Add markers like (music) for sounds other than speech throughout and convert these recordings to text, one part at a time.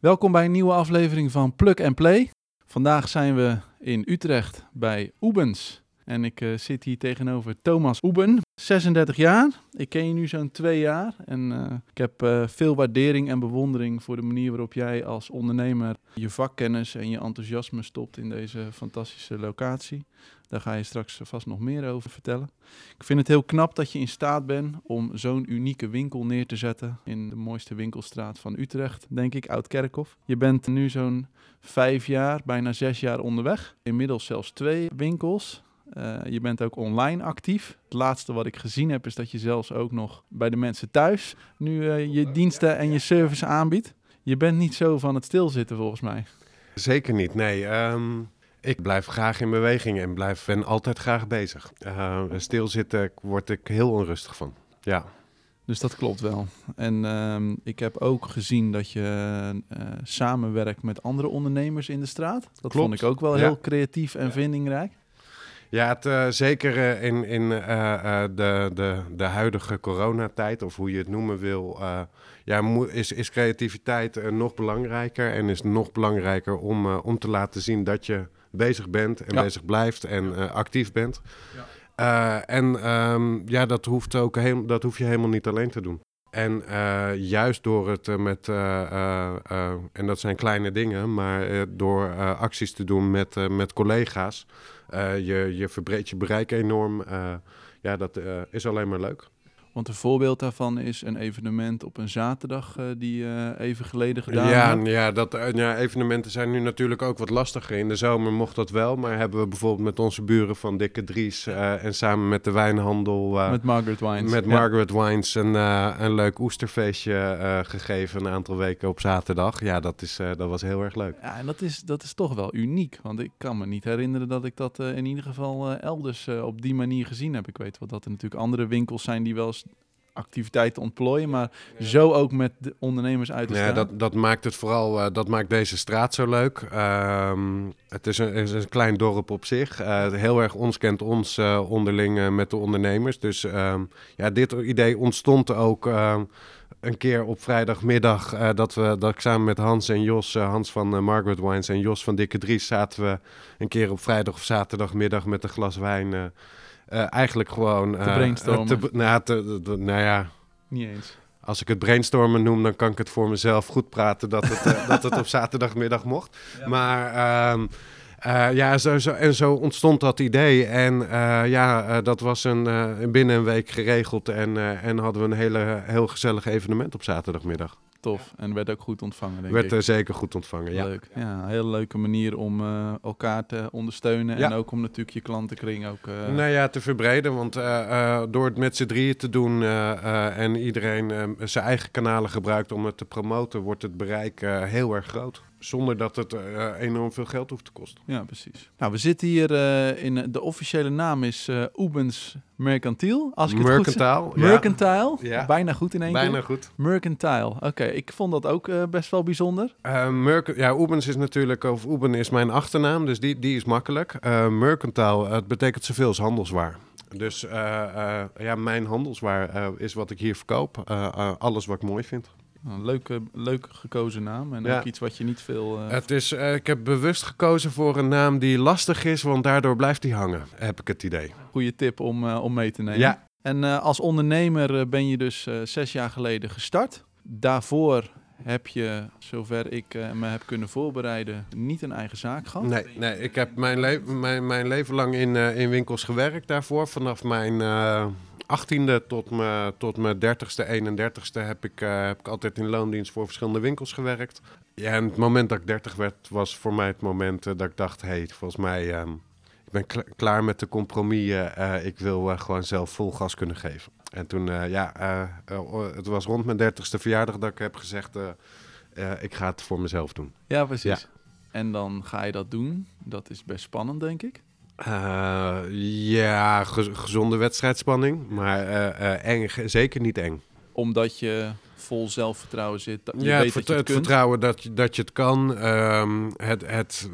Welkom bij een nieuwe aflevering van Plug and Play. Vandaag zijn we in Utrecht bij Oebens. En ik eh, zit hier tegenover Thomas Oeben, 36 jaar. Ik ken je nu zo'n twee jaar. En eh, ik heb eh, veel waardering en bewondering voor de manier waarop jij als ondernemer je vakkennis en je enthousiasme stopt in deze fantastische locatie. Daar ga je straks vast nog meer over vertellen. Ik vind het heel knap dat je in staat bent om zo'n unieke winkel neer te zetten in de mooiste winkelstraat van Utrecht, denk ik, Oud-Kerkhof. Je bent nu zo'n vijf jaar, bijna zes jaar onderweg. Inmiddels zelfs twee winkels. Uh, je bent ook online actief. Het laatste wat ik gezien heb is dat je zelfs ook nog bij de mensen thuis nu uh, je diensten en je service aanbiedt. Je bent niet zo van het stilzitten volgens mij. Zeker niet, nee. Um, ik blijf graag in beweging en blijf, ben altijd graag bezig. Uh, stilzitten word ik heel onrustig van, ja. Dus dat klopt wel. En uh, ik heb ook gezien dat je uh, samenwerkt met andere ondernemers in de straat. Dat klopt. vond ik ook wel heel creatief en ja. vindingrijk. Ja, het, uh, zeker uh, in, in uh, de, de, de huidige coronatijd, of hoe je het noemen wil, ja, is, is creativiteit nog belangrijker. En is nog belangrijker om, om te laten zien dat je bezig bent en ja. bezig blijft en actief bent. Ja. en um, ja, dat, hoeft ook heel, dat hoef je helemaal niet alleen te doen. En uh, juist door het uh, met, uh, en dat zijn kleine dingen, maar door acties te doen met, met collega's, je, je verbreedt je bereik enorm. ja, dat is alleen maar leuk. Want een voorbeeld daarvan is een evenement op een zaterdag uh, die uh, even geleden gedaan ja. Ja, dat, uh, ja, evenementen zijn nu natuurlijk ook wat lastiger. In de zomer mocht dat wel, maar hebben we bijvoorbeeld met onze buren van Dikke Dries en samen met de wijnhandel... met Margaret Wines. Met ja. Margaret Wines een, een leuk oesterfeestje gegeven een aantal weken op zaterdag. Ja, dat, is, dat was heel erg leuk. Ja, en dat is, dat is toch wel uniek, want ik kan me niet herinneren dat ik dat in ieder geval elders op die manier gezien heb. Ik weet wel dat er natuurlijk andere winkels zijn die wel eens activiteiten ontplooien, maar zo ook met de ondernemers uit te ja, dat, dat maakt het vooral, uh, dat maakt deze straat zo leuk. Um, het is een, is een, klein dorp op zich. Uh, heel erg ons kent ons uh, onderling met de ondernemers. Dus um, ja, dit idee ontstond ook een keer op vrijdagmiddag uh, dat, we, dat ik samen met Hans en Jos, uh, Hans van uh, Margaret Wines en Jos van Dikke Dries, zaten we een keer op vrijdag of zaterdagmiddag met een glas wijn uh, eigenlijk gewoon... te brainstormen. Te, nou, te, te, nou ja... Niet eens. Als ik het brainstormen noem, dan kan ik het voor mezelf goed praten dat het, dat het op zaterdagmiddag mocht. Ja. Maar... Um, uh, ja, zo, zo, en zo ontstond dat idee. En uh, ja, uh, dat was een, binnen een week geregeld. En, en hadden we een hele, heel gezellig evenement op zaterdagmiddag. Tof. En werd ook goed ontvangen, denk werd ik. zeker goed ontvangen, ja. Leuk. Ja, een hele leuke manier om elkaar te ondersteunen. Ja. En ook om natuurlijk je klantenkring ook... Nou ja, te verbreden. Want door het met z'n drieën te doen en iedereen zijn eigen kanalen gebruikt om het te promoten, wordt het bereik heel erg groot zonder dat het uh, enorm veel geld hoeft te kosten. Ja, precies. Nou, we zitten hier uh, in de officiële naam is uh, Oebens Mercantiel. Als ik het Mercantile. Goed zeg. Mercantile. Ja. Bijna goed in één Bijna keer. goed. Mercantile. Oké, okay. ik vond dat ook best wel bijzonder. Merc ja, Oebens is natuurlijk, of Oeben is mijn achternaam, dus die, die is makkelijk. Mercantile, het betekent zoveel als handelswaar. Dus ja, mijn handelswaar is wat ik hier verkoop. alles wat ik mooi vind. Een leuke, leuke gekozen naam en ja. ook iets wat je niet veel... Uh... Het is, uh, ik heb bewust gekozen voor een naam die lastig is, want daardoor blijft die hangen, heb ik het idee. Goeie tip om, uh, om mee te nemen. Ja. En als ondernemer ben je dus zes jaar geleden gestart. Daarvoor heb je, zover ik me heb kunnen voorbereiden, niet een eigen zaak gehad? Nee, nee ik heb mijn, le mijn, mijn leven lang in, in winkels gewerkt daarvoor. Vanaf mijn 18e tot mijn, tot mijn 30ste, 31ste heb ik, uh, heb ik altijd in loondienst voor verschillende winkels gewerkt. Ja, en het moment dat ik 30 werd, was voor mij het moment uh, dat ik dacht: hey, volgens mij. Um, ik ben kla klaar met de compromissen. Uh, ik wil gewoon zelf vol gas kunnen geven. En toen, ja, het was rond mijn 30ste verjaardag dat ik heb gezegd: ik ga het voor mezelf doen. Ja, precies. En dan ga je dat doen. Dat is best spannend, denk ik. Uh, ja, gezonde wedstrijdspanning, maar uh, uh, eng, zeker niet eng. Omdat je vol zelfvertrouwen zit. Dat je ja, weet het, dat je het, het vertrouwen dat je, dat je het kan. Um, het het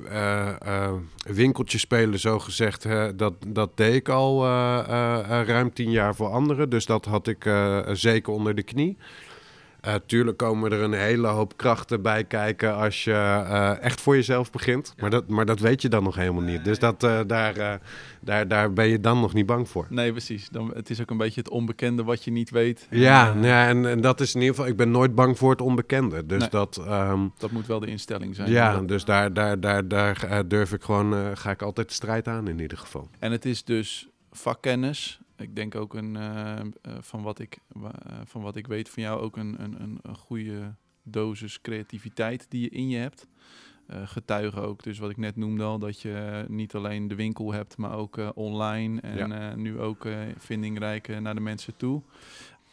winkeltje spelen, zo gezegd, dat, dat deed ik al ruim tien jaar voor anderen. Dus dat had ik zeker onder de knie. Uh, tuurlijk komen er een hele hoop krachten bij kijken als je uh, echt voor jezelf begint. Maar, dat, maar dat weet je dan nog helemaal niet. Dus dat, uh, daar, daar, daar ben je dan nog niet bang voor. Nee, precies. Dan, het is ook een beetje het onbekende wat je niet weet. Ja, ja en, en, dat is in ieder geval... Ik ben nooit bang voor het onbekende. Dus nee, dat... Um, dat moet wel de instelling zijn. Ja, dus daar, daar, daar, daar durf ik gewoon... ga ik altijd de strijd aan in ieder geval. En het is dus vakkennis ik denk ook een, uh, van, wat ik, uh, van wat ik weet van jou ook een, een, een goede dosis creativiteit die je in je hebt. Getuigen ook, dus wat ik net noemde al, dat je niet alleen de winkel hebt, maar ook online en ja. nu ook vindingrijk naar de mensen toe.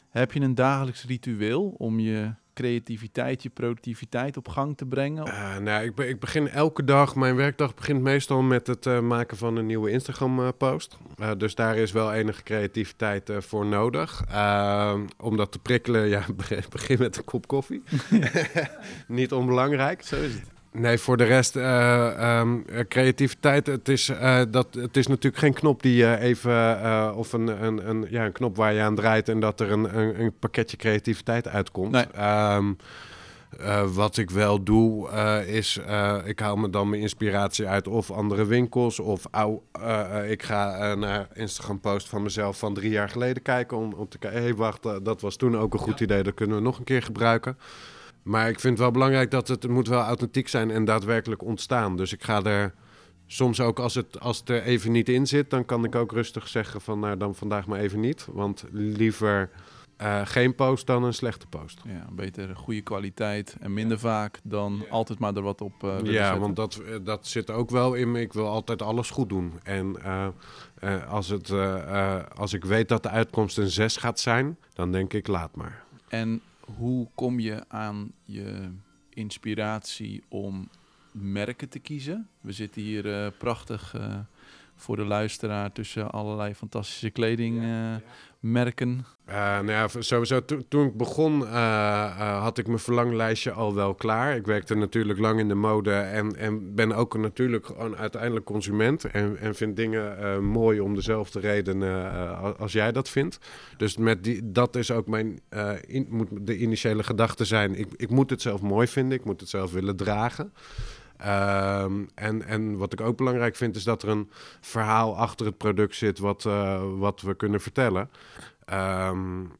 Heb je een dagelijks ritueel om je creativiteit, je productiviteit op gang te brengen? Uh, nou, ik, be ik, begin elke dag, mijn werkdag begint meestal met het uh, maken van een nieuwe Instagram-post. Uh, dus daar is wel enige creativiteit voor nodig. om dat te prikkelen, ja, (laughs) begin met een kop koffie. (laughs) Niet onbelangrijk. Zo is het. Nee, voor de rest, uh, um, creativiteit, het is, uh, dat, het is natuurlijk geen knop die je even, uh, of een, een, een, ja, een knop waar je aan draait en dat er een, een, een pakketje creativiteit uitkomt. Nee. Um, wat ik wel doe, is, ik haal me dan mijn inspiratie uit of andere winkels, of au, ik ga naar Instagram post van mezelf van drie jaar geleden kijken om, om te kijken, hé hey, wacht, dat was toen ook een goed idee, dat kunnen we nog een keer gebruiken. Maar ik vind het wel belangrijk dat het, het moet wel authentiek zijn en daadwerkelijk ontstaan. Dus ik ga er soms ook als het, als het er even niet in zit, dan kan ik ook rustig zeggen van nou dan vandaag maar even niet. Want liever uh, geen post dan een slechte post. Ja, beter goede kwaliteit en minder vaak dan ja. altijd maar er wat op uh, Ja, zetten. want dat, dat zit ook wel in me. Ik wil altijd alles goed doen. En uh, als, het, als ik weet dat de uitkomst een 6 gaat zijn, dan denk ik laat maar. En hoe kom je aan je inspiratie om merken te kiezen? We zitten hier uh, prachtig uh, voor de luisteraar tussen allerlei fantastische kledingmerken. Uh, uh, nou ja, sowieso to toen ik begon had ik mijn verlanglijstje al wel klaar. Ik werkte natuurlijk lang in de mode en, en ben ook natuurlijk gewoon uiteindelijk consument. En, en vind dingen mooi om dezelfde reden als jij dat vindt. Dus met die, dat is ook mijn, in, moet de initiële gedachte zijn. Ik, ik moet het zelf mooi vinden, ik moet het zelf willen dragen. Um, en, en wat ik ook belangrijk vind, is dat er een verhaal achter het product zit wat, uh, wat we kunnen vertellen. Um,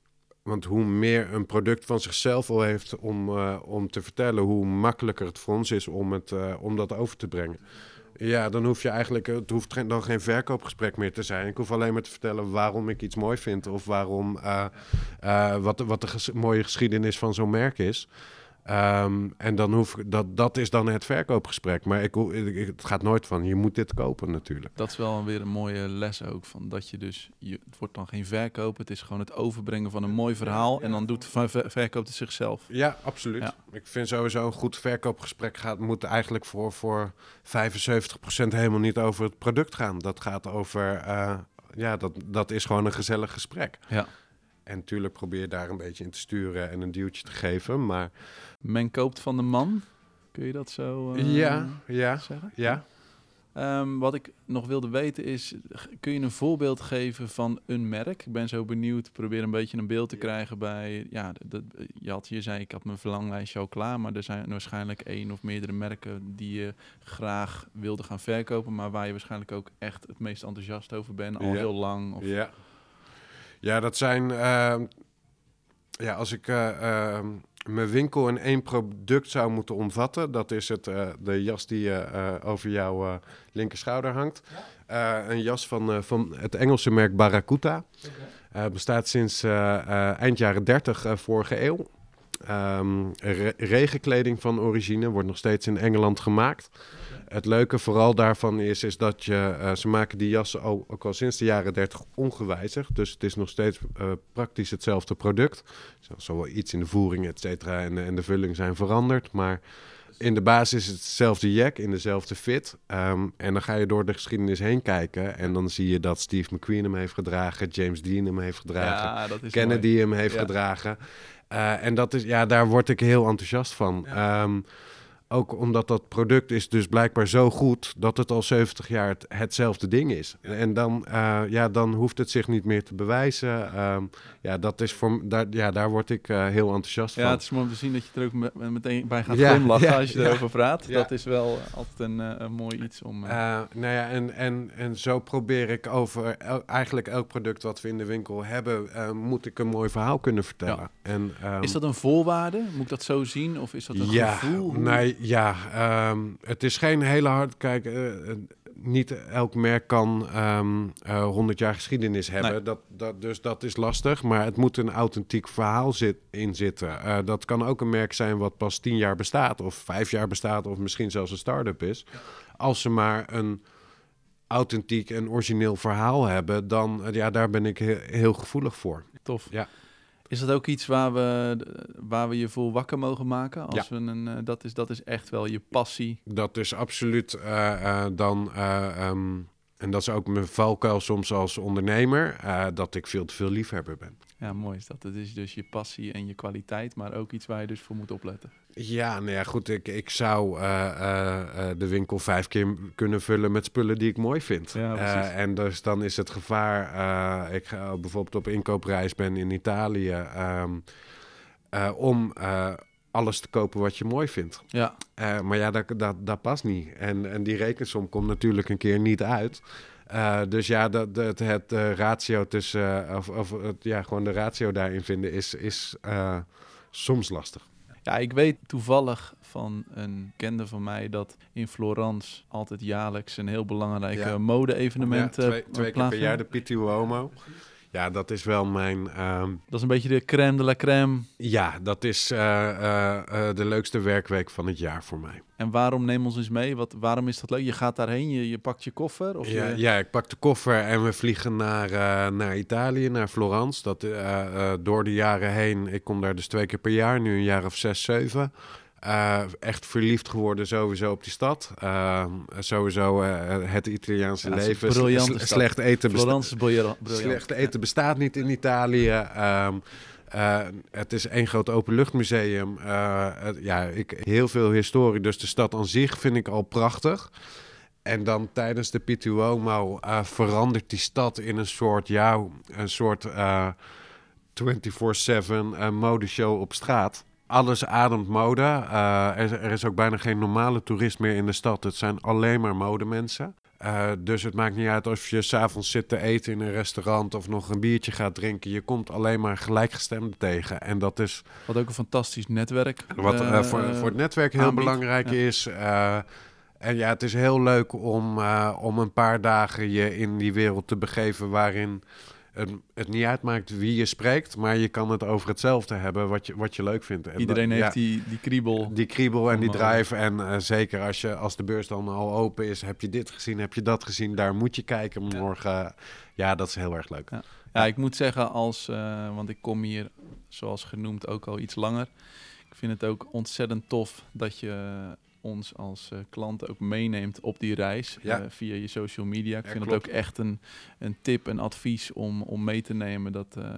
want hoe meer een product van zichzelf al heeft om, uh, om te vertellen, hoe makkelijker het voor ons is om, het, uh, om dat over te brengen. Ja, dan hoef je eigenlijk, het hoeft dan geen verkoopgesprek meer te zijn. Ik hoef alleen maar te vertellen waarom ik iets mooi vind of waarom, wat, wat de mooie geschiedenis van zo'n merk is. Um, en dan hoef dat, dat is dan het verkoopgesprek. Maar ik, ik, het gaat nooit van je moet dit kopen natuurlijk. Dat is wel weer een mooie les ook. Van dat je dus, je, het wordt dan geen verkoop. Het is gewoon het overbrengen van een mooi verhaal. En dan doet de ver, verkoop het zichzelf. Ja, absoluut. Ja. Ik vind sowieso een goed verkoopgesprek gaat, moet eigenlijk voor, voor 75% helemaal niet over het product gaan. Dat gaat over, uh, ja, dat, dat is gewoon een gezellig gesprek. Ja. En natuurlijk probeer je daar een beetje in te sturen en een duwtje te geven, maar... Men koopt van de man, kun je dat zo uh, ja, ja, zeggen? Ja. Um, wat ik nog wilde weten is, kun je een voorbeeld geven van een merk? Ik ben zo benieuwd, probeer een beetje een beeld te krijgen bij... Ja, dat, je, had, je zei, ik had mijn verlanglijstje al klaar, maar er zijn waarschijnlijk één of meerdere merken die je graag wilde gaan verkopen, maar waar je waarschijnlijk ook echt het meest enthousiast over bent, al ja. heel lang. Of... Ja. Ja, dat zijn. Uh, ja, als ik uh, uh, mijn winkel in één product zou moeten omvatten, dat is het, uh, de jas die over jouw linkerschouder hangt. Ja. een jas van, van het Engelse merk Barracuda. Okay. bestaat sinds eind jaren 30 vorige eeuw. Um, re regenkleding van origine wordt nog steeds in Engeland gemaakt. Het leuke vooral daarvan is, is dat je, uh, ze maken die jassen ook, ook al sinds de jaren 30 ongewijzigd. Dus het is nog steeds uh, praktisch hetzelfde product. Er zal wel iets in de voering, et cetera, en, en de vulling zijn veranderd. Maar in de basis is het hetzelfde jack, in dezelfde fit. Um, en dan ga je door de geschiedenis heen kijken. En dan zie je dat Steve McQueen hem heeft gedragen, James Dean hem heeft gedragen, ja, Kennedy mooi. hem heeft ja. gedragen. Uh, en dat is, ja, daar word ik heel enthousiast van. Ja. Um, ook omdat dat product is dus blijkbaar zo goed dat het al 70 jaar het, hetzelfde ding is. En dan, uh, ja, dan hoeft het zich niet meer te bewijzen. Um, ja, dat is voor, daar, ja, daar word ik uh, heel enthousiast ja, van. Ja, het is mooi om te zien dat je er ook me meteen bij gaat ja, glimlachen ja, als je erover praat. Dat is wel altijd een, een mooi iets om... nou ja, en, en, en zo probeer ik over el eigenlijk elk product wat we in de winkel hebben, moet ik een mooi verhaal kunnen vertellen. En, um, is dat een voorwaarde? Moet ik dat zo zien? Of is dat een ja, gevoel? Nee, ja, um, het is geen hele hard... Kijk, uh, niet elk merk kan um, uh, 100 jaar geschiedenis hebben. Nee. Dat, dat, dus dat is lastig. Maar het moet een authentiek verhaal zit, in zitten. Uh, dat kan ook een merk zijn wat pas 10 jaar bestaat... of 5 jaar bestaat of misschien zelfs een start-up is. Als ze maar een authentiek en origineel verhaal hebben... dan ja, daar ben ik heel, heel gevoelig voor. Tof. Ja. Is dat ook iets waar we, waar we je voor wakker mogen maken? Als ja. we een, uh, dat, is, dat is echt wel je passie. Dat is absoluut uh, uh, dan... Um, en dat is ook mijn valkuil soms als ondernemer, dat ik veel te veel liefhebber ben. Ja, mooi is dat. Dat is dus je passie en je kwaliteit, maar ook iets waar je dus voor moet opletten. Ja, nou ja, goed. Ik, ik zou de winkel vijf keer kunnen vullen met spullen die ik mooi vind. Ja, en dus dan is het gevaar, ik ga bijvoorbeeld op inkoopreis ben in Italië, um, om alles te kopen wat je mooi vindt. Ja. Maar ja, dat, dat, dat past niet. En, en die rekensom komt natuurlijk een keer niet uit. Uh, dus ja, dat, dat, het uh, ratio tussen, of, of het, ja, gewoon de ratio daarin vinden is, is soms lastig. Ja, ik weet toevallig van een kende van mij dat in Florence altijd jaarlijks een heel belangrijk ja. mode-evenement ja, twee, twee keer per jaar de Pitti Uomo. Ja, dat is wel mijn... Um... Dat is een beetje de crème de la crème. Ja, dat is uh, uh, uh, de leukste werkweek van het jaar voor mij. En waarom neem ons eens mee? Wat, waarom is dat leuk? Je gaat daarheen, je, je pakt je koffer? Of ja, je... ja, ik pak de koffer en we vliegen naar, naar Italië, naar Florence. Dat, door de jaren heen, ik kom daar dus twee keer per jaar, nu een jaar of zes, zeven... Uh, echt verliefd geworden sowieso op die stad. Uh, sowieso uh, het Italiaanse ja, leven. Sle slecht eten, besta briljant. slecht eten bestaat niet in Italië. Um, het is één groot openluchtmuseum. ja, ik, heel veel historie. Dus de stad aan zich vind ik al prachtig. En dan tijdens de Pituomo verandert die stad in een soort, ja, een soort 24-7 modeshow op straat alles ademt mode. Uh, er, er, is ook bijna geen normale toerist meer in de stad. Het zijn alleen maar modemensen. Uh, dus het maakt niet uit of je s'avonds zit te eten in een restaurant of nog een biertje gaat drinken. Je komt alleen maar gelijkgestemden tegen. En dat is. Wat ook een fantastisch netwerk. Wat uh, voor, voor het netwerk heel belangrijk ja. is. en ja, het is heel leuk om, om een paar dagen je in die wereld te begeven waarin het, het, niet uitmaakt wie je spreekt, maar je kan het over hetzelfde hebben wat je, wat je leuk vindt. En Iedereen dat, heeft ja, die, die kriebel. Die kriebel en die drive. En uh, zeker als, je, als de beurs dan al open is, heb je dit gezien, heb je dat gezien, daar moet je kijken morgen. Ja, ja dat is heel erg leuk. Ja, ja ik moet zeggen, als, uh, want ik kom hier, zoals genoemd, ook al iets langer. Ik vind het ook ontzettend tof dat je ons als uh, klant ook meeneemt op die reis ja. uh, via je social media. Ik Ja, vind het ook echt een, een tip, een advies om, om mee te nemen dat uh,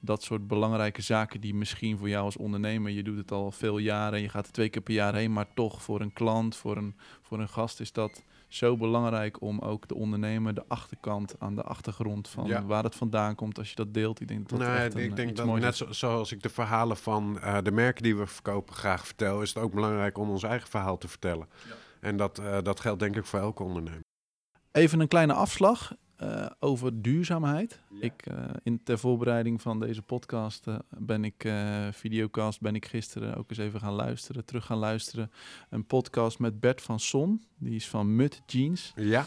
dat soort belangrijke zaken die misschien voor jou als ondernemer, je doet het al veel jaren en je gaat er twee keer per jaar heen, maar toch voor een klant, voor een, voor een gast is dat zo belangrijk om ook de ondernemer, de achterkant aan de achtergrond van Ja. waar het vandaan komt, als je dat deelt. Ik denk dat dat Nee, echt een, ik denk iets dat moois net zo, zoals ik de verhalen van eh, de merken die we verkopen graag vertel, is het ook belangrijk om ons eigen verhaal te vertellen. En dat, eh, dat geldt denk ik voor elke ondernemer. Even een kleine afslag eh, over duurzaamheid. Ja. Ik, eh, in, ter voorbereiding van deze podcast eh, ben ik, videocast, ben ik gisteren ook eens even gaan luisteren, terug gaan luisteren. Een podcast met Bert van Son, die is van Mut Jeans. Ja,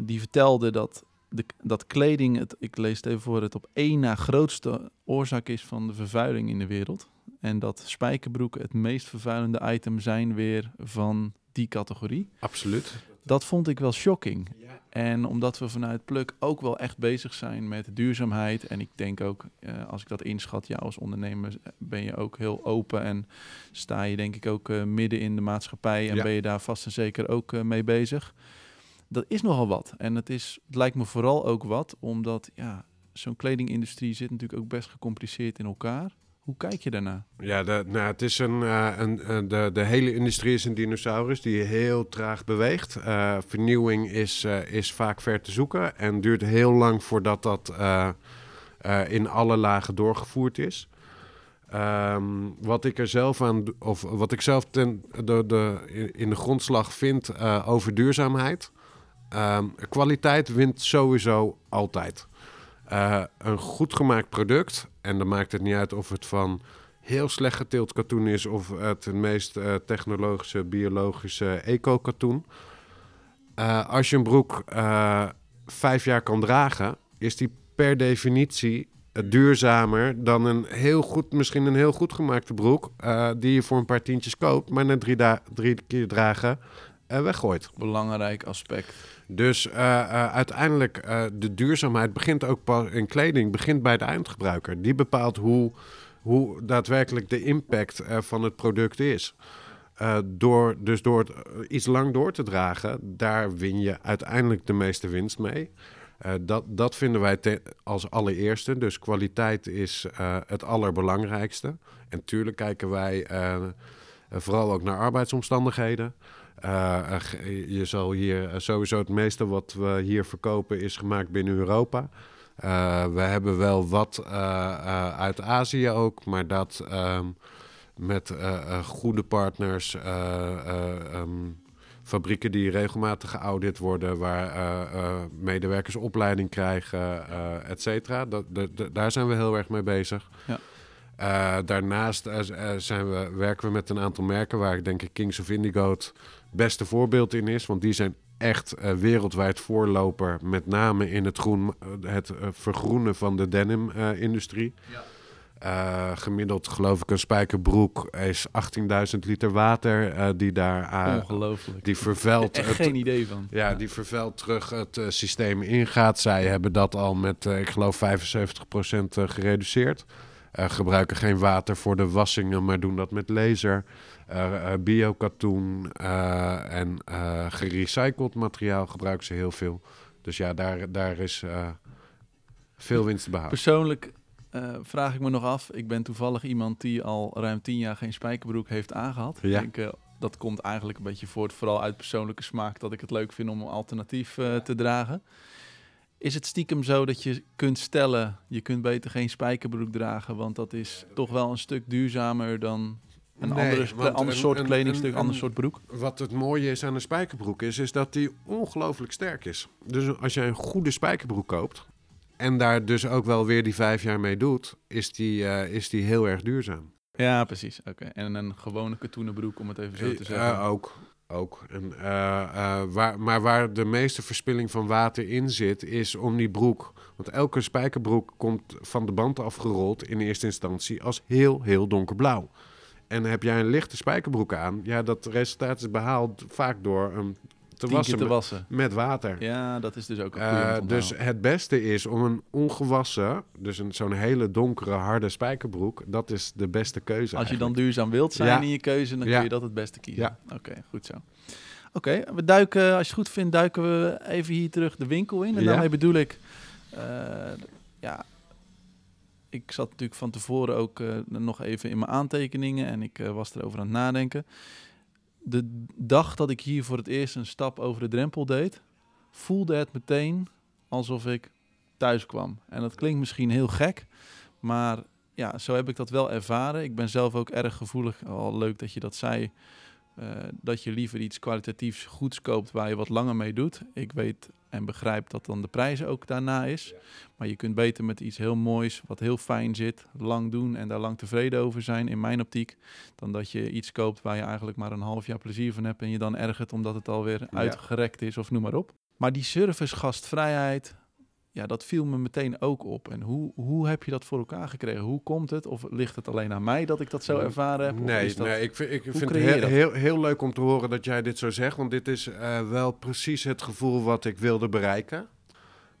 Die vertelde dat, de, dat kleding, het, ik lees het even voor, het op één na grootste oorzaak is van de vervuiling in de wereld. En dat spijkerbroeken het meest vervuilende item zijn weer van die categorie. absoluut. Dat vond ik wel shocking. En omdat we vanuit Pluk ook wel echt bezig zijn met duurzaamheid. En ik denk ook, eh, als ik dat inschat, ja, als ondernemer ben je ook heel open. En sta je denk ik ook eh, midden in de maatschappij. En Ja. ben je daar vast en zeker ook eh, mee bezig. Dat is nogal wat. En het, is, het lijkt me vooral ook wat, omdat ja, zo'n kledingindustrie zit natuurlijk ook best gecompliceerd in elkaar. Hoe kijk je daarnaar? Ja, de, nou, het is een, uh, een, de, de hele industrie is een dinosaurus die heel traag beweegt. Uh, vernieuwing is, is vaak ver te zoeken en duurt heel lang voordat dat in alle lagen doorgevoerd is. Um, wat ik er zelf aan, of wat ik zelf ten, de, de, in de grondslag vind over duurzaamheid. Um, kwaliteit wint sowieso altijd. Een goed gemaakt product, en dan maakt het niet uit of het van heel slecht geteeld katoen is of het meest uh, technologische, biologische eco-katoen. Uh, als je een broek vijf jaar kan dragen, is die per definitie duurzamer dan een heel goed, misschien een heel goed gemaakte broek, die je voor een paar tientjes koopt, maar na drie, drie keer dragen weggooit. Belangrijk aspect. Dus uh, uh, uiteindelijk, uh, de duurzaamheid begint ook pas in kleding, begint bij de eindgebruiker. Die bepaalt hoe, hoe daadwerkelijk de impact van het product is. door, dus door het iets lang door te dragen, daar win je uiteindelijk de meeste winst mee. dat, dat vinden wij als allereerste. Dus kwaliteit is het allerbelangrijkste. En tuurlijk kijken wij vooral ook naar arbeidsomstandigheden. Uh, je zal hier sowieso het meeste wat we hier verkopen is gemaakt binnen Europa. Uh, we hebben wel wat uh, uit Azië ook, maar dat um, met goede partners, um, fabrieken die regelmatig geaudit worden, waar medewerkers opleiding krijgen, et cetera. Daar zijn we heel erg mee bezig. Ja. Uh, daarnaast uh, zijn we, werken we met een aantal merken waar ik denk ik Kings of Indigo beste voorbeeld in is. Want die zijn echt uh, wereldwijd voorloper, met name in het, groen, het vergroenen van de denim-industrie. Ja. gemiddeld geloof ik een spijkerbroek is 18.000 liter water die daar... Ongelooflijk. Die vervuilt... Echt geen idee van. Ja, ja, die vervuilt terug het systeem ingaat. Zij hebben dat al met, ik geloof, 75% gereduceerd. Uh, gebruiken geen water voor de wassingen, maar doen dat met laser. Uh, uh, biokatoen en gerecycled materiaal gebruiken ze heel veel. Dus ja, daar, daar is veel winst te behalen. Persoonlijk vraag ik me nog af. Ik ben toevallig iemand die al ruim tien jaar geen spijkerbroek heeft aangehad. Ja. Ik denk, dat komt eigenlijk een beetje voort, vooral uit persoonlijke smaak, dat ik het leuk vind om een alternatief te dragen. Is het stiekem zo dat je kunt stellen, je kunt beter geen spijkerbroek dragen, want dat is toch wel een stuk duurzamer dan een nee, andere, ander soort een, kledingstuk, een, ander soort broek? Wat het mooie is aan een spijkerbroek is, is dat die ongelooflijk sterk is. Dus als je een goede spijkerbroek koopt en daar dus ook wel weer die vijf jaar mee doet, is die, uh, is die heel erg duurzaam. Ja, precies. Oké. En een gewone katoenen broek, om het even zo te zeggen. Uh, ook ook. En, uh, uh, waar, maar waar de meeste verspilling van water in zit, is om die broek. Want elke spijkerbroek komt van de band afgerold in eerste instantie als heel, heel donkerblauw. En heb jij een lichte spijkerbroek aan, ja, dat resultaat is behaald vaak door een te wassen, te wassen. Met, water. Ja, dat is dus ook een uh, Dus het beste is om een ongewassen, dus een, zo'n hele donkere, harde spijkerbroek, dat is de beste keuze. Als je dan duurzaam wilt zijn in je keuze, dan kun je dat het beste kiezen. Ja. Oké, goed zo. Oké, we duiken, als je het goed vindt, duiken we even hier terug de winkel in. En daarmee bedoel ik, uh, ja, ik zat natuurlijk van tevoren ook uh, nog even in mijn aantekeningen en ik was erover aan het nadenken de dag dat ik hier voor het eerst een stap over de drempel deed, voelde het meteen alsof ik thuis kwam. En dat klinkt misschien heel gek, maar ja, zo heb ik dat wel ervaren. Ik ben zelf ook erg gevoelig, al leuk dat je dat zei, uh, dat je liever iets kwalitatiefs goeds koopt waar je wat langer mee doet. Ik weet en begrijp dat dan de prijs ook daarna is. Maar je kunt beter met iets heel moois, wat heel fijn zit, lang doen en daar lang tevreden over zijn, in mijn optiek, dan dat je iets koopt waar je eigenlijk maar een half jaar plezier van hebt en je dan ergert omdat het alweer ja. uitgerekt is of noem maar op. Maar die service, gastvrijheid, ja, dat viel me meteen ook op. En hoe, hoe heb je dat voor elkaar gekregen? Hoe komt het? Of ligt het alleen aan mij dat ik dat zo ervaren heb? Nee, dat, nee ik vind, ik vind het heel, heel, heel, leuk om te horen dat jij dit zo zegt. Want dit is uh, wel precies het gevoel wat ik wilde bereiken.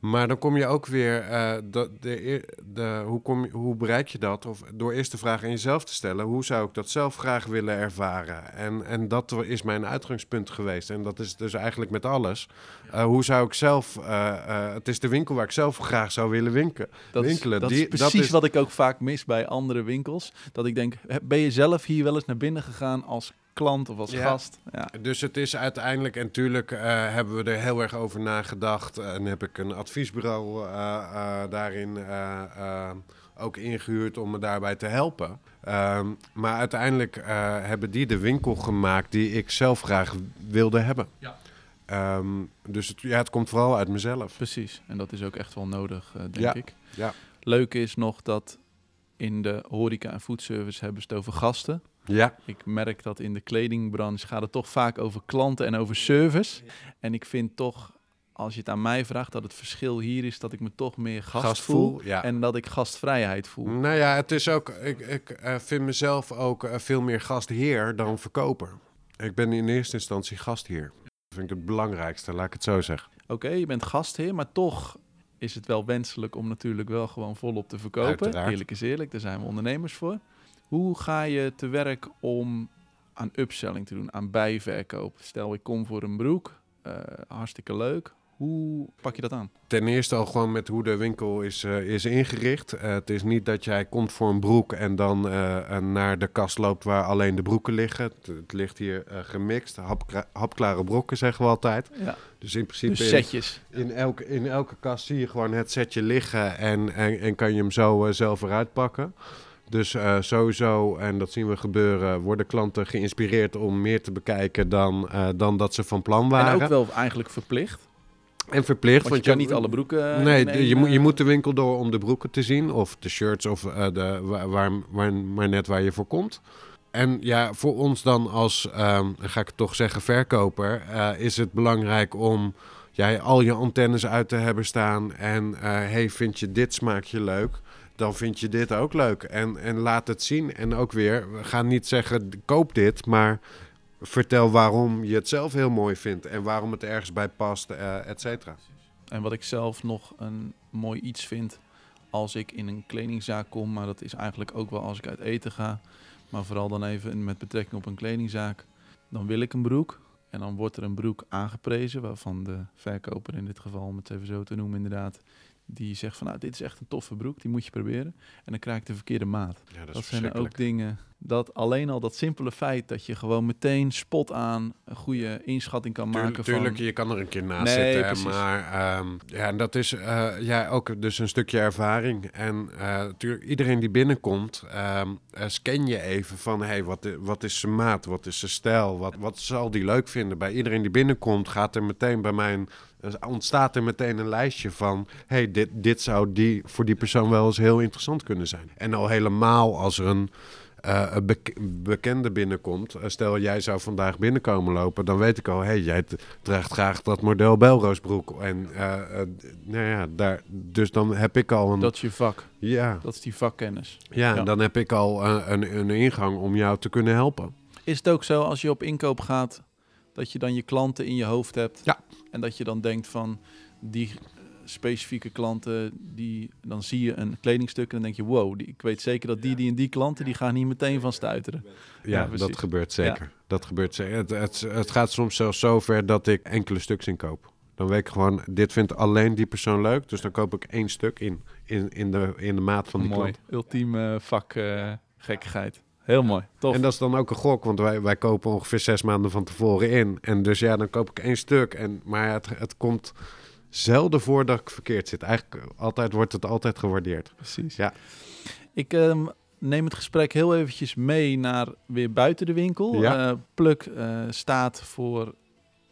Maar dan kom je ook weer, eh, de, de, de, hoe, kom je, hoe bereik je dat? Of door eerst de vraag aan jezelf te stellen, hoe zou ik dat zelf graag willen ervaren? En, en dat is mijn uitgangspunt geweest. En dat is dus eigenlijk met alles. Uh, hoe zou ik zelf, uh, het is de winkel waar ik zelf graag zou willen winken, dat winkelen. Is, dat Die, is precies dat is... wat ik ook vaak mis bij andere winkels. Dat ik denk, ben je zelf hier wel eens naar binnen gegaan als klant of als gast. Ja. Dus het is uiteindelijk, en natuurlijk uh, hebben we er heel erg over nagedacht. En heb ik een adviesbureau uh, uh, daarin ook ingehuurd om me daarbij te helpen. Um, maar uiteindelijk hebben die de winkel gemaakt die ik zelf graag wilde hebben. Ja. Um, dus het, ja, het komt vooral uit mezelf. Precies, en dat is ook echt wel nodig, denk ja. ik. Ja. Leuk is nog dat in de horeca en foodservice hebben ze het over gasten. Ja. Ik merk dat in de kledingbranche gaat het toch vaak over klanten en over service. En ik vind toch, als je het aan mij vraagt, dat het verschil hier is dat ik me toch meer gast, voel. En dat ik gastvrijheid voel. Nou ja, het is ook, ik, ik uh, vind mezelf ook uh, veel meer gastheer dan verkoper. Ik ben in eerste instantie gastheer. Dat vind ik het belangrijkste, laat ik het zo zeggen. Oké, je bent gastheer, maar toch is het wel wenselijk om natuurlijk wel gewoon volop te verkopen. Uiteraard. Eerlijk is eerlijk, daar zijn we ondernemers voor. Hoe ga je te werk om aan upselling te doen, aan bijverkoop? Stel, ik kom voor een broek, uh, hartstikke leuk. Hoe pak je dat aan? Ten eerste al gewoon met hoe de winkel is, uh, is ingericht. Uh, het is niet dat jij komt voor een broek en dan naar de kast loopt waar alleen de broeken liggen. Het, het ligt hier gemixt. Hap, hapklare brokken zeggen we altijd. Ja. Dus in principe dus setjes. In, in, elke, in elke kast zie je gewoon het setje liggen en, en, en kan je hem zo zelf eruit pakken. Dus uh, sowieso, en dat zien we gebeuren, worden klanten geïnspireerd om meer te bekijken dan, uh, dan dat ze van plan waren. En ook wel eigenlijk verplicht. En verplicht. Want, je kan niet alle broeken. Eh, nee, je, moet, je moet de winkel door om de broeken te zien. Of de shirts, of uh, de, waar, waar, maar net waar je voor komt. En ja, voor ons dan als, um, ga ik toch zeggen, verkoper, uh, is het belangrijk om jij al je antennes uit te hebben staan. En hey, vind je dit smaakje leuk? Dan vind je dit ook leuk. En, en laat het zien. En ook weer, we gaan niet zeggen, koop dit, maar vertel waarom je het zelf heel mooi vindt en waarom het ergens bij past, uh, et cetera. En wat ik zelf nog een mooi iets vind als ik in een kledingzaak kom, maar dat is eigenlijk ook wel als ik uit eten ga, maar vooral dan even met betrekking op een kledingzaak, dan wil ik een broek. En dan wordt er een broek aangeprezen, waarvan de verkoper in dit geval, om het even zo te noemen inderdaad, die zegt van nou, dit is echt een toffe broek, die moet je proberen. En dan krijg ik de verkeerde maat. Ja, dat, dat zijn ook dingen dat alleen al dat simpele feit dat je gewoon meteen spot aan een goede inschatting kan maken. Tuurlijk, je kan er een keer naast nee, zitten. Maar um, ja, dat is uh, ja, ook dus een stukje ervaring. En natuurlijk, uh, iedereen die binnenkomt, um, scan je even van hey, wat, wat is zijn maat, wat is zijn stijl, wat, wat zal die leuk vinden. Bij iedereen die binnenkomt, gaat er meteen bij mij een, ontstaat er meteen een lijstje van hey, dit, dit zou die, voor die persoon wel eens heel interessant kunnen zijn. En al helemaal als er een uh, een bekende binnenkomt. Uh, stel, jij zou vandaag binnenkomen lopen, dan weet ik al, hey, jij draagt graag dat model Belroosbroek. En uh, nou ja, daar, dus dan heb ik al een. Dat is je vak. Ja. Dat is die vakkennis. Ja, ja. dan heb ik al een, een ingang om jou te kunnen helpen. Is het ook zo als je op inkoop gaat, dat je dan je klanten in je hoofd hebt? Ja. En dat je dan denkt van die specifieke klanten, die, dan zie je een kledingstuk en dan denk je, wow, die, ik weet zeker dat die, die en die klanten, die gaan hier meteen van stuiteren. Ja, dat gebeurt zeker. Dat gebeurt zeker. Het, het, het gaat soms zelfs zo ver dat ik enkele stuks inkoop. Dan weet ik gewoon, dit vindt alleen die persoon leuk, dus dan koop ik één stuk in, in, in, de, in de maat van die mooi. klant. Ultieme vak uh, gekkigheid. Heel mooi, tof. En dat is dan ook een gok, want wij, wij kopen ongeveer zes maanden van tevoren in. En dus ja, dan koop ik één stuk. En, maar het, het komt zelden voor dat ik verkeerd zit. Eigenlijk altijd wordt het altijd gewaardeerd. Precies. Ja. Ik um, neem het gesprek heel eventjes mee naar weer buiten de winkel. Ja. Uh, Pluk uh, staat voor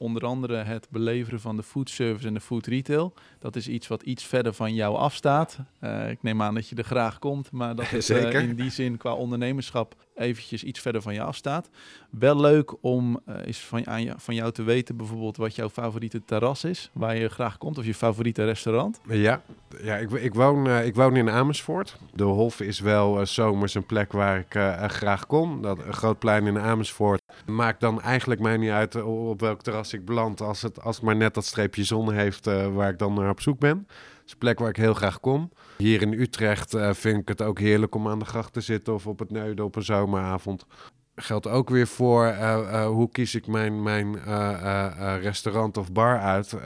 onder andere het beleveren van de food service en de food retail. Dat is iets wat iets verder van jou afstaat. Uh, ik neem aan dat je er graag komt, maar dat (laughs) het uh, in die zin qua ondernemerschap eventjes iets verder van je afstaat. Wel leuk om uh, is van, aan je, van jou te weten bijvoorbeeld wat jouw favoriete terras is, waar je graag komt, of je favoriete restaurant. Ja, ja ik, ik, woon, uh, ik woon in Amersfoort. De Hof is wel uh, zomers een plek waar ik graag kom. Dat een groot plein in Amersfoort maakt dan eigenlijk mij niet uit op welk terras ik beland, als het, als het maar net dat streepje zon heeft waar ik dan naar op zoek ben is een plek waar ik heel graag kom. Hier in Utrecht uh, vind ik het ook heerlijk om aan de gracht te zitten of op het Neuden op een zomeravond. Geldt ook weer voor uh, uh, hoe kies ik mijn, mijn restaurant of bar uit.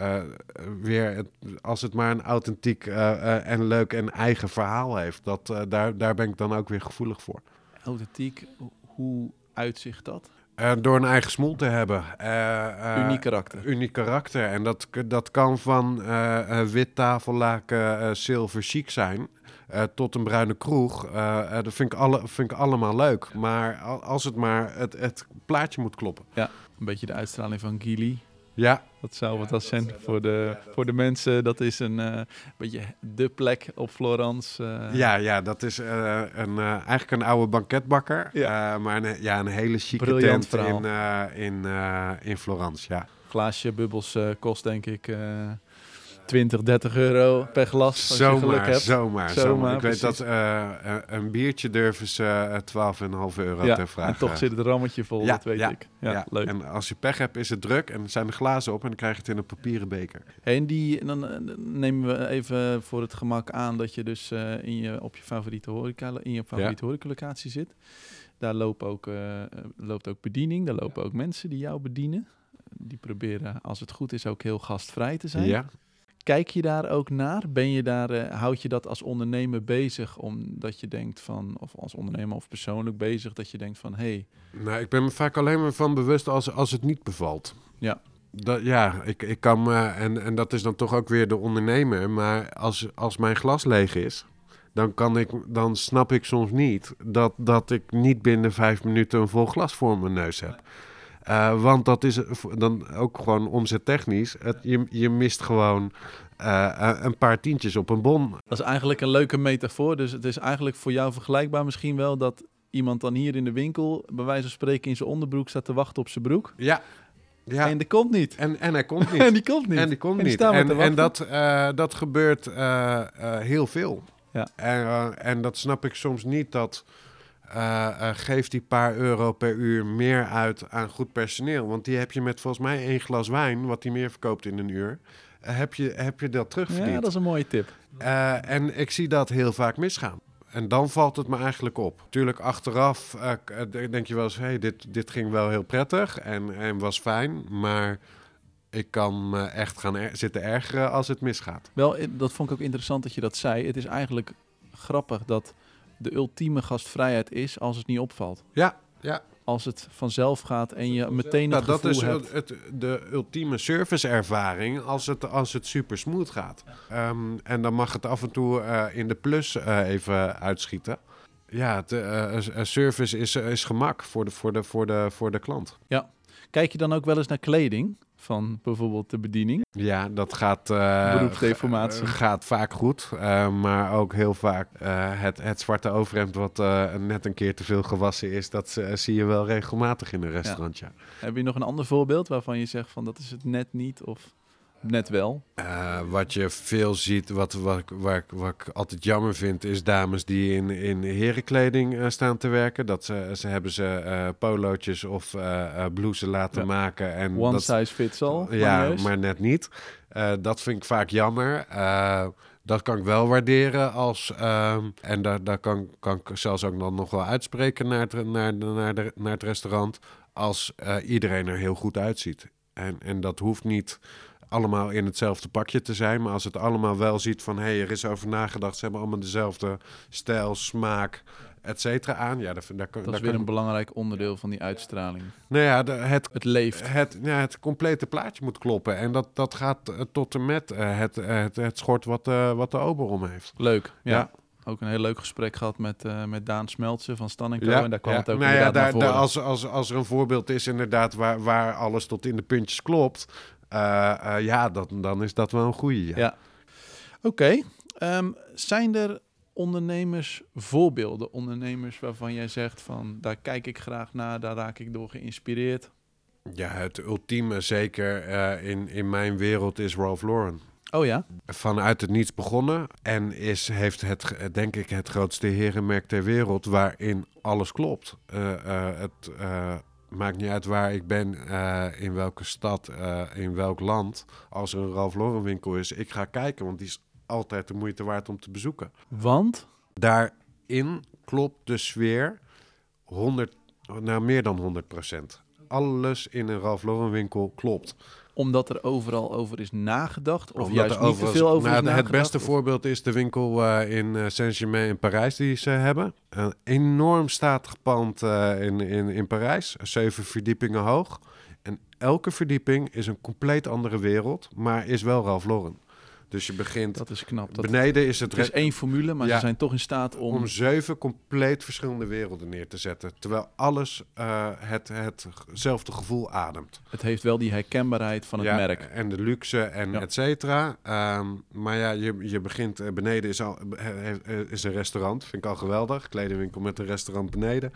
weer als het maar een authentiek en leuk en eigen verhaal heeft. Dat, daar, daar ben ik dan ook weer gevoelig voor. Authentiek, hoe uitzicht dat? Uh, door een eigen smoel te hebben. Uh, uniek karakter. Uniek karakter. En dat, dat kan van wit tafellaken, zilver chic zijn... tot een bruine kroeg. dat vind ik, alle, vind ik allemaal leuk. Maar als het maar het, het plaatje moet kloppen. Ja, een beetje de uitstraling van Gili. Ja. Dat zou wat als zijn voor de, voor de mensen. Dat is een uh, beetje de plek op Florence. Uh. Ja, ja, dat is uh, een, eigenlijk een oude banketbakker. Ja. maar een, ja, een hele chique Briljant tent in, in, in Florence, ja. Glaasje bubbels kost denk ik 20, 30 euro per glas. Als zomaar, je geluk hebt. Zomaar, zomaar. Ik weet dat uh, een biertje durven ze uh, 12,5 euro ja, te vragen. En toch zit het rammetje vol, ja, dat weet ja, ik. Ja, ja, leuk. En als je pech hebt, is het druk en zijn de glazen op en dan krijg je het in een papieren beker. En die, dan nemen we even voor het gemak aan dat je dus in je, op je favoriete horeca, in je favoriete ja. locatie zit. Daar loopt ook, loopt ook bediening, daar lopen ook mensen die jou bedienen. Die proberen, als het goed is, ook heel gastvrij te zijn. Ja. Kijk je daar ook naar? Ben je daar, uh, houd je dat als ondernemer bezig omdat je denkt van, of als ondernemer of persoonlijk bezig, dat je denkt van hé. Hey. Nou, ik ben me vaak alleen maar van bewust als, als het niet bevalt. Ja. Dat, ja, ik, ik kan me, en, en dat is dan toch ook weer de ondernemer, maar als, als mijn glas leeg is, dan, kan ik, dan snap ik soms niet dat, dat ik niet binnen vijf minuten een vol glas voor mijn neus heb. Uh, want dat is dan ook gewoon omzettechnisch. Het, je, je mist gewoon uh, een paar tientjes op een bon. Dat is eigenlijk een leuke metafoor. Dus het is eigenlijk voor jou vergelijkbaar misschien wel dat iemand dan hier in de winkel, bij wijze van spreken, in zijn onderbroek staat te wachten op zijn broek. Ja. Ja. En die komt niet. En, en hij komt niet. (laughs) en die komt niet. En die komt en niet. En, en dat, uh, dat gebeurt uh, heel veel. Ja. En, en dat snap ik soms niet dat geef die paar euro per uur meer uit aan goed personeel. Want die heb je met volgens mij één glas wijn, wat die meer verkoopt in een uur. Uh, heb, je, heb je dat terugverdiend. Ja, dat is een mooie tip. en ik zie dat heel vaak misgaan. En dan valt het me eigenlijk op. Tuurlijk, achteraf denk je wel eens... hey, dit, dit ging wel heel prettig en, en was fijn, maar ik kan me echt gaan er zitten ergeren als het misgaat. Wel, dat vond ik ook interessant dat je dat zei. Het is eigenlijk grappig dat de ultieme gastvrijheid is als het niet opvalt. Ja, ja. Als het vanzelf gaat en je meteen nou, dat is hebt... Het, de ultieme serviceervaring als het, als het super smooth gaat. Um, en dan mag het af en toe uh, in de plus uh, even uitschieten. Ja, het, uh, service is, is gemak voor de, voor, de, voor, de, voor de klant. Ja. Kijk je dan ook wel eens naar kleding? Van bijvoorbeeld de bediening? Ja, dat gaat, uh, gaat vaak goed. Uh, maar ook heel vaak uh, het, het zwarte overhemd wat net een keer te veel gewassen is. Dat zie je wel regelmatig in een restaurant, ja. Heb je nog een ander voorbeeld waarvan je zegt van dat is het net niet? Of net wel. Uh, wat je veel ziet, wat, wat, waar, wat ik altijd jammer vind, is dames die in, in herenkleding uh, staan te werken. Dat ze, ze hebben ze uh, polootjes of blouses laten ja. maken. En One dat, size fits all. Ja, maar net niet. dat vind ik vaak jammer. dat kan ik wel waarderen als. Ehm, en daar, daar kan, kan ik zelfs ook dan nog wel uitspreken naar het, naar, naar, de, naar het restaurant. Als iedereen er heel goed uitziet. En, en dat hoeft niet allemaal in hetzelfde pakje te zijn. Maar als het allemaal wel ziet van... hé, hey, er is over nagedacht. Ze hebben allemaal dezelfde stijl, smaak, et cetera aan. Ja, daar, daar, dat daar is weer kan... een belangrijk onderdeel van die uitstraling. Nou ja, de, het, het leeft. Het, ja, het complete plaatje moet kloppen. En dat, dat gaat uh, tot en met uh, het, uh, het, het schort wat, wat de ober om heeft. Leuk, ja. ja. Ook een heel leuk gesprek gehad met, uh, met Daan Smeltse van Stan Co. Ja, en daar kwam ja. het ook nou ja, daar, naar voren. Daar, als, als, als er een voorbeeld is inderdaad waar, waar alles tot in de puntjes klopt... Uh, uh, ja, dat, dan is dat wel een goede. Ja. ja. Oké. Okay. Um, zijn er ondernemersvoorbeelden? Ondernemers waarvan jij zegt van daar kijk ik graag naar, daar raak ik door geïnspireerd. Ja, het ultieme, zeker eh, in, in mijn wereld, is Ralph Lauren. Oh ja? Vanuit het niets begonnen en is, heeft het, denk ik, het grootste herenmerk ter wereld waarin alles klopt. Eh, eh, het eh, maakt niet uit waar ik ben, eh, in welke stad, eh, in welk land. Als er een Ralph Lauren winkel is, ik ga kijken, want die is altijd de moeite waard om te bezoeken. Want? Daarin klopt de sfeer 100, nou meer dan 100 procent. Alles in een Ralph Lauren winkel klopt. Omdat er overal over is nagedacht? Of Omdat juist niet te veel over nou, is nagedacht? Het beste Of- voorbeeld is de winkel eh, in eh, Saint-Germain in Parijs die ze hebben. Een enorm statig pand eh, in, in, in Parijs, zeven verdiepingen hoog. En elke verdieping is een compleet andere wereld, maar is wel Ralph Lauren. Dus je begint... Dat is knap. Dat, beneden is het... er is één formule, maar Ja. ze zijn toch in staat om... om zeven compleet verschillende werelden neer te zetten. Terwijl alles eh, het, hetzelfde gevoel ademt. Het heeft wel die herkenbaarheid van het Ja, merk. En de luxe en Ja. et cetera. Ehm, maar ja, je, je begint eh, beneden is, al, is een restaurant. Vind ik al geweldig. Kledingwinkel met een restaurant beneden.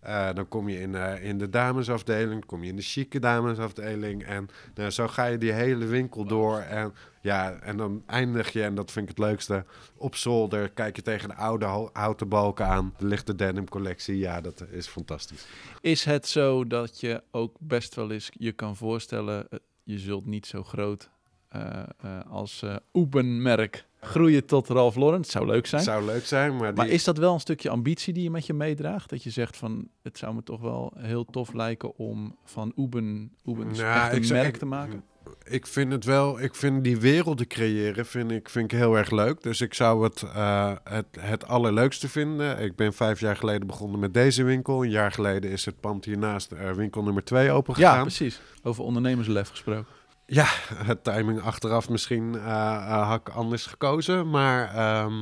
Eh, dan kom je in, in de damesafdeling, kom je in de chique damesafdeling. En nou, zo ga je die hele winkel door. En, ja, en dan eindig je, en dat vind ik het leukste, op zolder. Kijk je tegen de oude ho- houten balken aan. Er ligt de denim collectie. Ja, dat is fantastisch. Is het zo dat je ook best wel eens je kan voorstellen, eh, je zult niet zo groot eh, eh, als eh Uben-merk groeien tot Ralph Lauren? Het zou leuk zijn. Zou leuk zijn, maar, Maar is dat wel een stukje ambitie die je met je meedraagt? Dat je zegt van, het zou me toch wel heel tof lijken om van Uben, Ubens Nou, merk ik- te maken? Ik vind het wel, ik vind die werelden creëren vind ik, vind ik heel erg leuk. Dus ik zou het, eh, het, het allerleukste vinden. Ik ben vijf jaar geleden begonnen met deze winkel. Een jaar geleden is het pand hiernaast eh, winkel nummer twee open Ja, gegaan. precies. Over ondernemerslef gesproken. Ja, het timing achteraf misschien eh, had ik anders gekozen. Maar, ehm,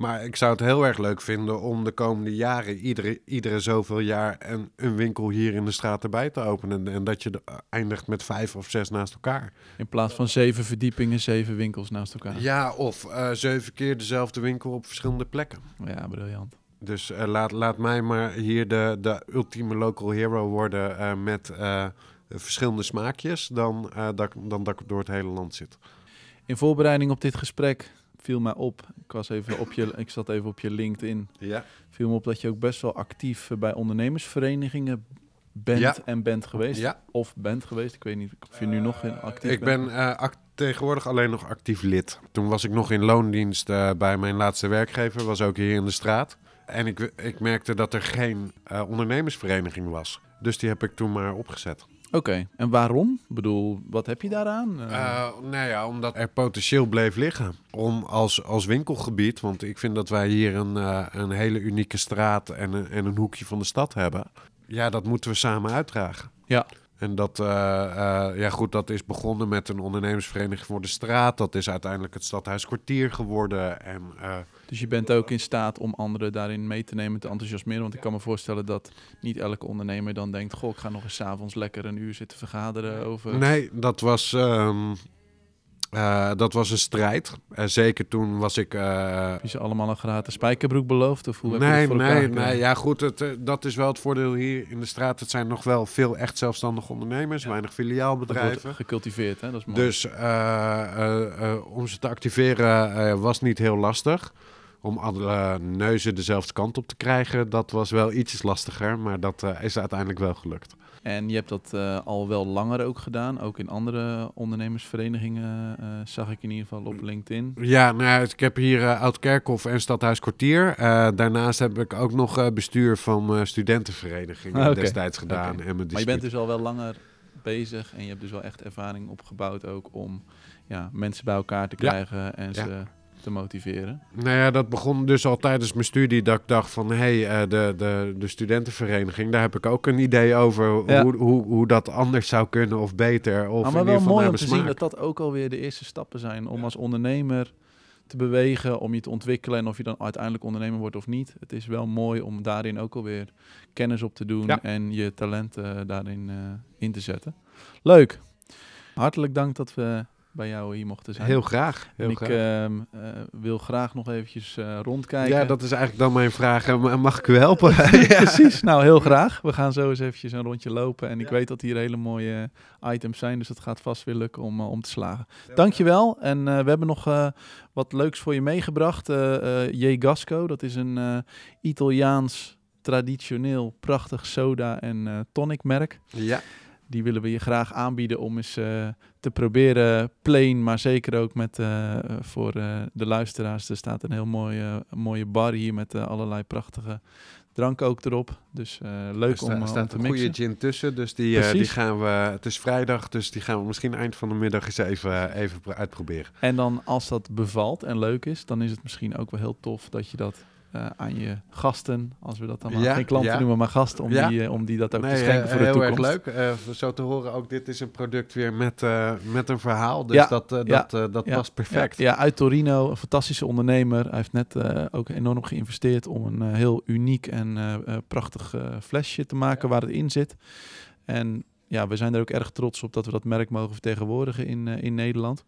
maar ik zou het heel erg leuk vinden om de komende jaren, iedere, iedere zoveel jaar, een, een winkel hier in de straat erbij te openen. En dat je de- eindigt met vijf of zes naast elkaar. In plaats van zeven verdiepingen, zeven winkels naast elkaar. Ja, of eh, zeven keer dezelfde winkel op verschillende plekken. Ja, briljant. Dus eh, laat, laat mij maar hier de, de ultieme local hero worden eh, met verschillende smaakjes, dan, dat, dan dat ik door het hele land zit. In voorbereiding op dit gesprek viel mij op, ik, was even op je, ik zat even op je LinkedIn, Ja. viel me op dat je ook best wel actief eh, bij ondernemersverenigingen bent Ja. en bent geweest. Ja, Of bent geweest, ik weet niet of je nu nog in actief ik bent. ben eh, act- tegenwoordig alleen nog actief lid. Toen was ik nog in loondienst eh, bij mijn laatste werkgever, was ook hier in de straat. En ik, ik merkte dat er geen ondernemersvereniging was. Dus die heb ik toen maar opgezet. Oké, en waarom? Ik bedoel, wat heb je daaraan? Eh, nou ja, omdat er potentieel bleef liggen. Om als, als winkelgebied, want ik vind dat wij hier een, eh, een hele unieke straat en een, en een hoekje van de stad hebben. Ja, dat moeten we samen uitdragen. Ja. En dat, eh, eh, ja goed, dat is begonnen met een ondernemersvereniging voor de straat. Dat is uiteindelijk het stadhuis kwartier geworden. En eh, dus je bent ook in staat om anderen daarin mee te nemen, te enthousiasmeren. Want ik kan me voorstellen dat niet elke ondernemer dan denkt... goh, ik ga nog eens avonds lekker een uur zitten vergaderen over... nee, dat was, ehm, eh, dat was een strijd. Eh, zeker toen was ik... eh, Heb je ze allemaal een gratis spijkerbroek beloofd? Of hoe heb je nee, voor elkaar nee, nee. Ja, goed. Het, eh, dat is wel het voordeel hier in de straat. Het zijn nog wel veel echt zelfstandige ondernemers, weinig filiaalbedrijven. gecultiveerd, hè? Dat is mooi. Dus om ze te activeren was niet heel lastig. Om alle neuzen dezelfde kant op te krijgen, dat was wel ietsjes lastiger. Maar dat is uiteindelijk wel gelukt. En je hebt dat eh, al wel langer ook gedaan. Ook in andere ondernemersverenigingen eh, zag ik in ieder geval op LinkedIn. Ja, nou ja, ik heb hier eh, Oud-Kerkhof en Stadhuis Kwartier. Daarnaast heb ik ook nog bestuur van studentenverenigingen Ah, destijds gedaan. En mijn Maar je bent dus al wel langer bezig en je hebt dus wel echt ervaring opgebouwd ook om ja, mensen bij elkaar te Ja. krijgen en Ja. Te motiveren. Nou ja, dat begon dus al tijdens mijn studie dat ik dacht van... hé, hey, eh, de, de, de studentenvereniging, daar heb ik ook een idee over... Ja. Hoe, hoe, hoe dat anders zou kunnen of beter. Of Maar, in maar ieder wel geval mooi om te zien dat dat ook alweer de eerste stappen zijn om als ondernemer te bewegen, om je te ontwikkelen en of je dan uiteindelijk ondernemer wordt of niet. Het is wel mooi om daarin ook alweer kennis op te doen Ja. en je talenten daarin eh, in te zetten. Leuk. Hartelijk dank dat we bij jou hier mochten zijn. Heel graag. Heel en ik graag. ehm, eh, wil graag nog eventjes eh, rondkijken. ja, dat is eigenlijk dan mijn vraag. Eh, ma- Mag ik u helpen? (laughs) (laughs) Precies, nou heel graag. We gaan zo eens eventjes een rondje lopen. En ik weet dat hier hele mooie items zijn, dus het gaat vast weer lukken om, om te slagen. Dankjewel. En eh, we hebben nog eh, wat leuks voor je meegebracht. eh eh J. Gasco, dat is een eh, Italiaans traditioneel prachtig soda en eh, tonic merk. Ja. Die willen we je graag aanbieden om eens eh, te proberen plain, maar zeker ook met eh, voor eh, de luisteraars. Er staat een heel mooie, mooie bar hier met allerlei prachtige drank ook erop. Dus leuk Er om, staat te een mixen. goede gin tussen, dus die, die gaan we... Het is vrijdag, dus die gaan we misschien eind van de middag eens even, even pro- uitproberen. En dan als dat bevalt en leuk is, dan is het misschien ook wel heel tof dat je dat eh, aan je gasten, als we dat dan maar Ja, geen klanten ja. noemen, maar gasten, om, Ja. die, eh, om die dat ook Nee, te schenken eh, voor de heel toekomst. erg leuk. Zo te horen ook, dit is een product weer met, met een verhaal. Dus dat, dat, dat past perfect. Ja, uit Torino, een fantastische ondernemer. Hij heeft net ook enorm geïnvesteerd om een heel uniek en prachtig flesje te maken waar het in zit. En ja, we zijn er ook erg trots op dat we dat merk mogen vertegenwoordigen in, in Nederland.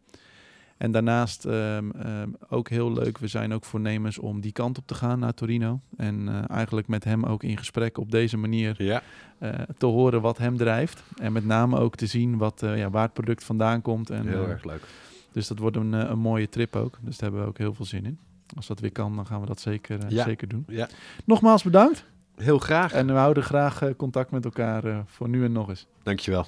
En daarnaast ehm, ehm, ook heel leuk, we zijn ook voornemens om die kant op te gaan naar Torino. En eh, eigenlijk met hem ook in gesprek op deze manier Ja, eh, te horen wat hem drijft. En met name ook te zien wat, eh, ja, waar het product vandaan komt. En, heel erg leuk. dus dat wordt een, een mooie trip ook. Dus daar hebben we ook heel veel zin in. Als dat weer kan, dan gaan we dat zeker, Ja. zeker doen. Ja, Nogmaals bedankt. heel graag. En we houden graag contact met elkaar voor nu en nog eens. Dankjewel.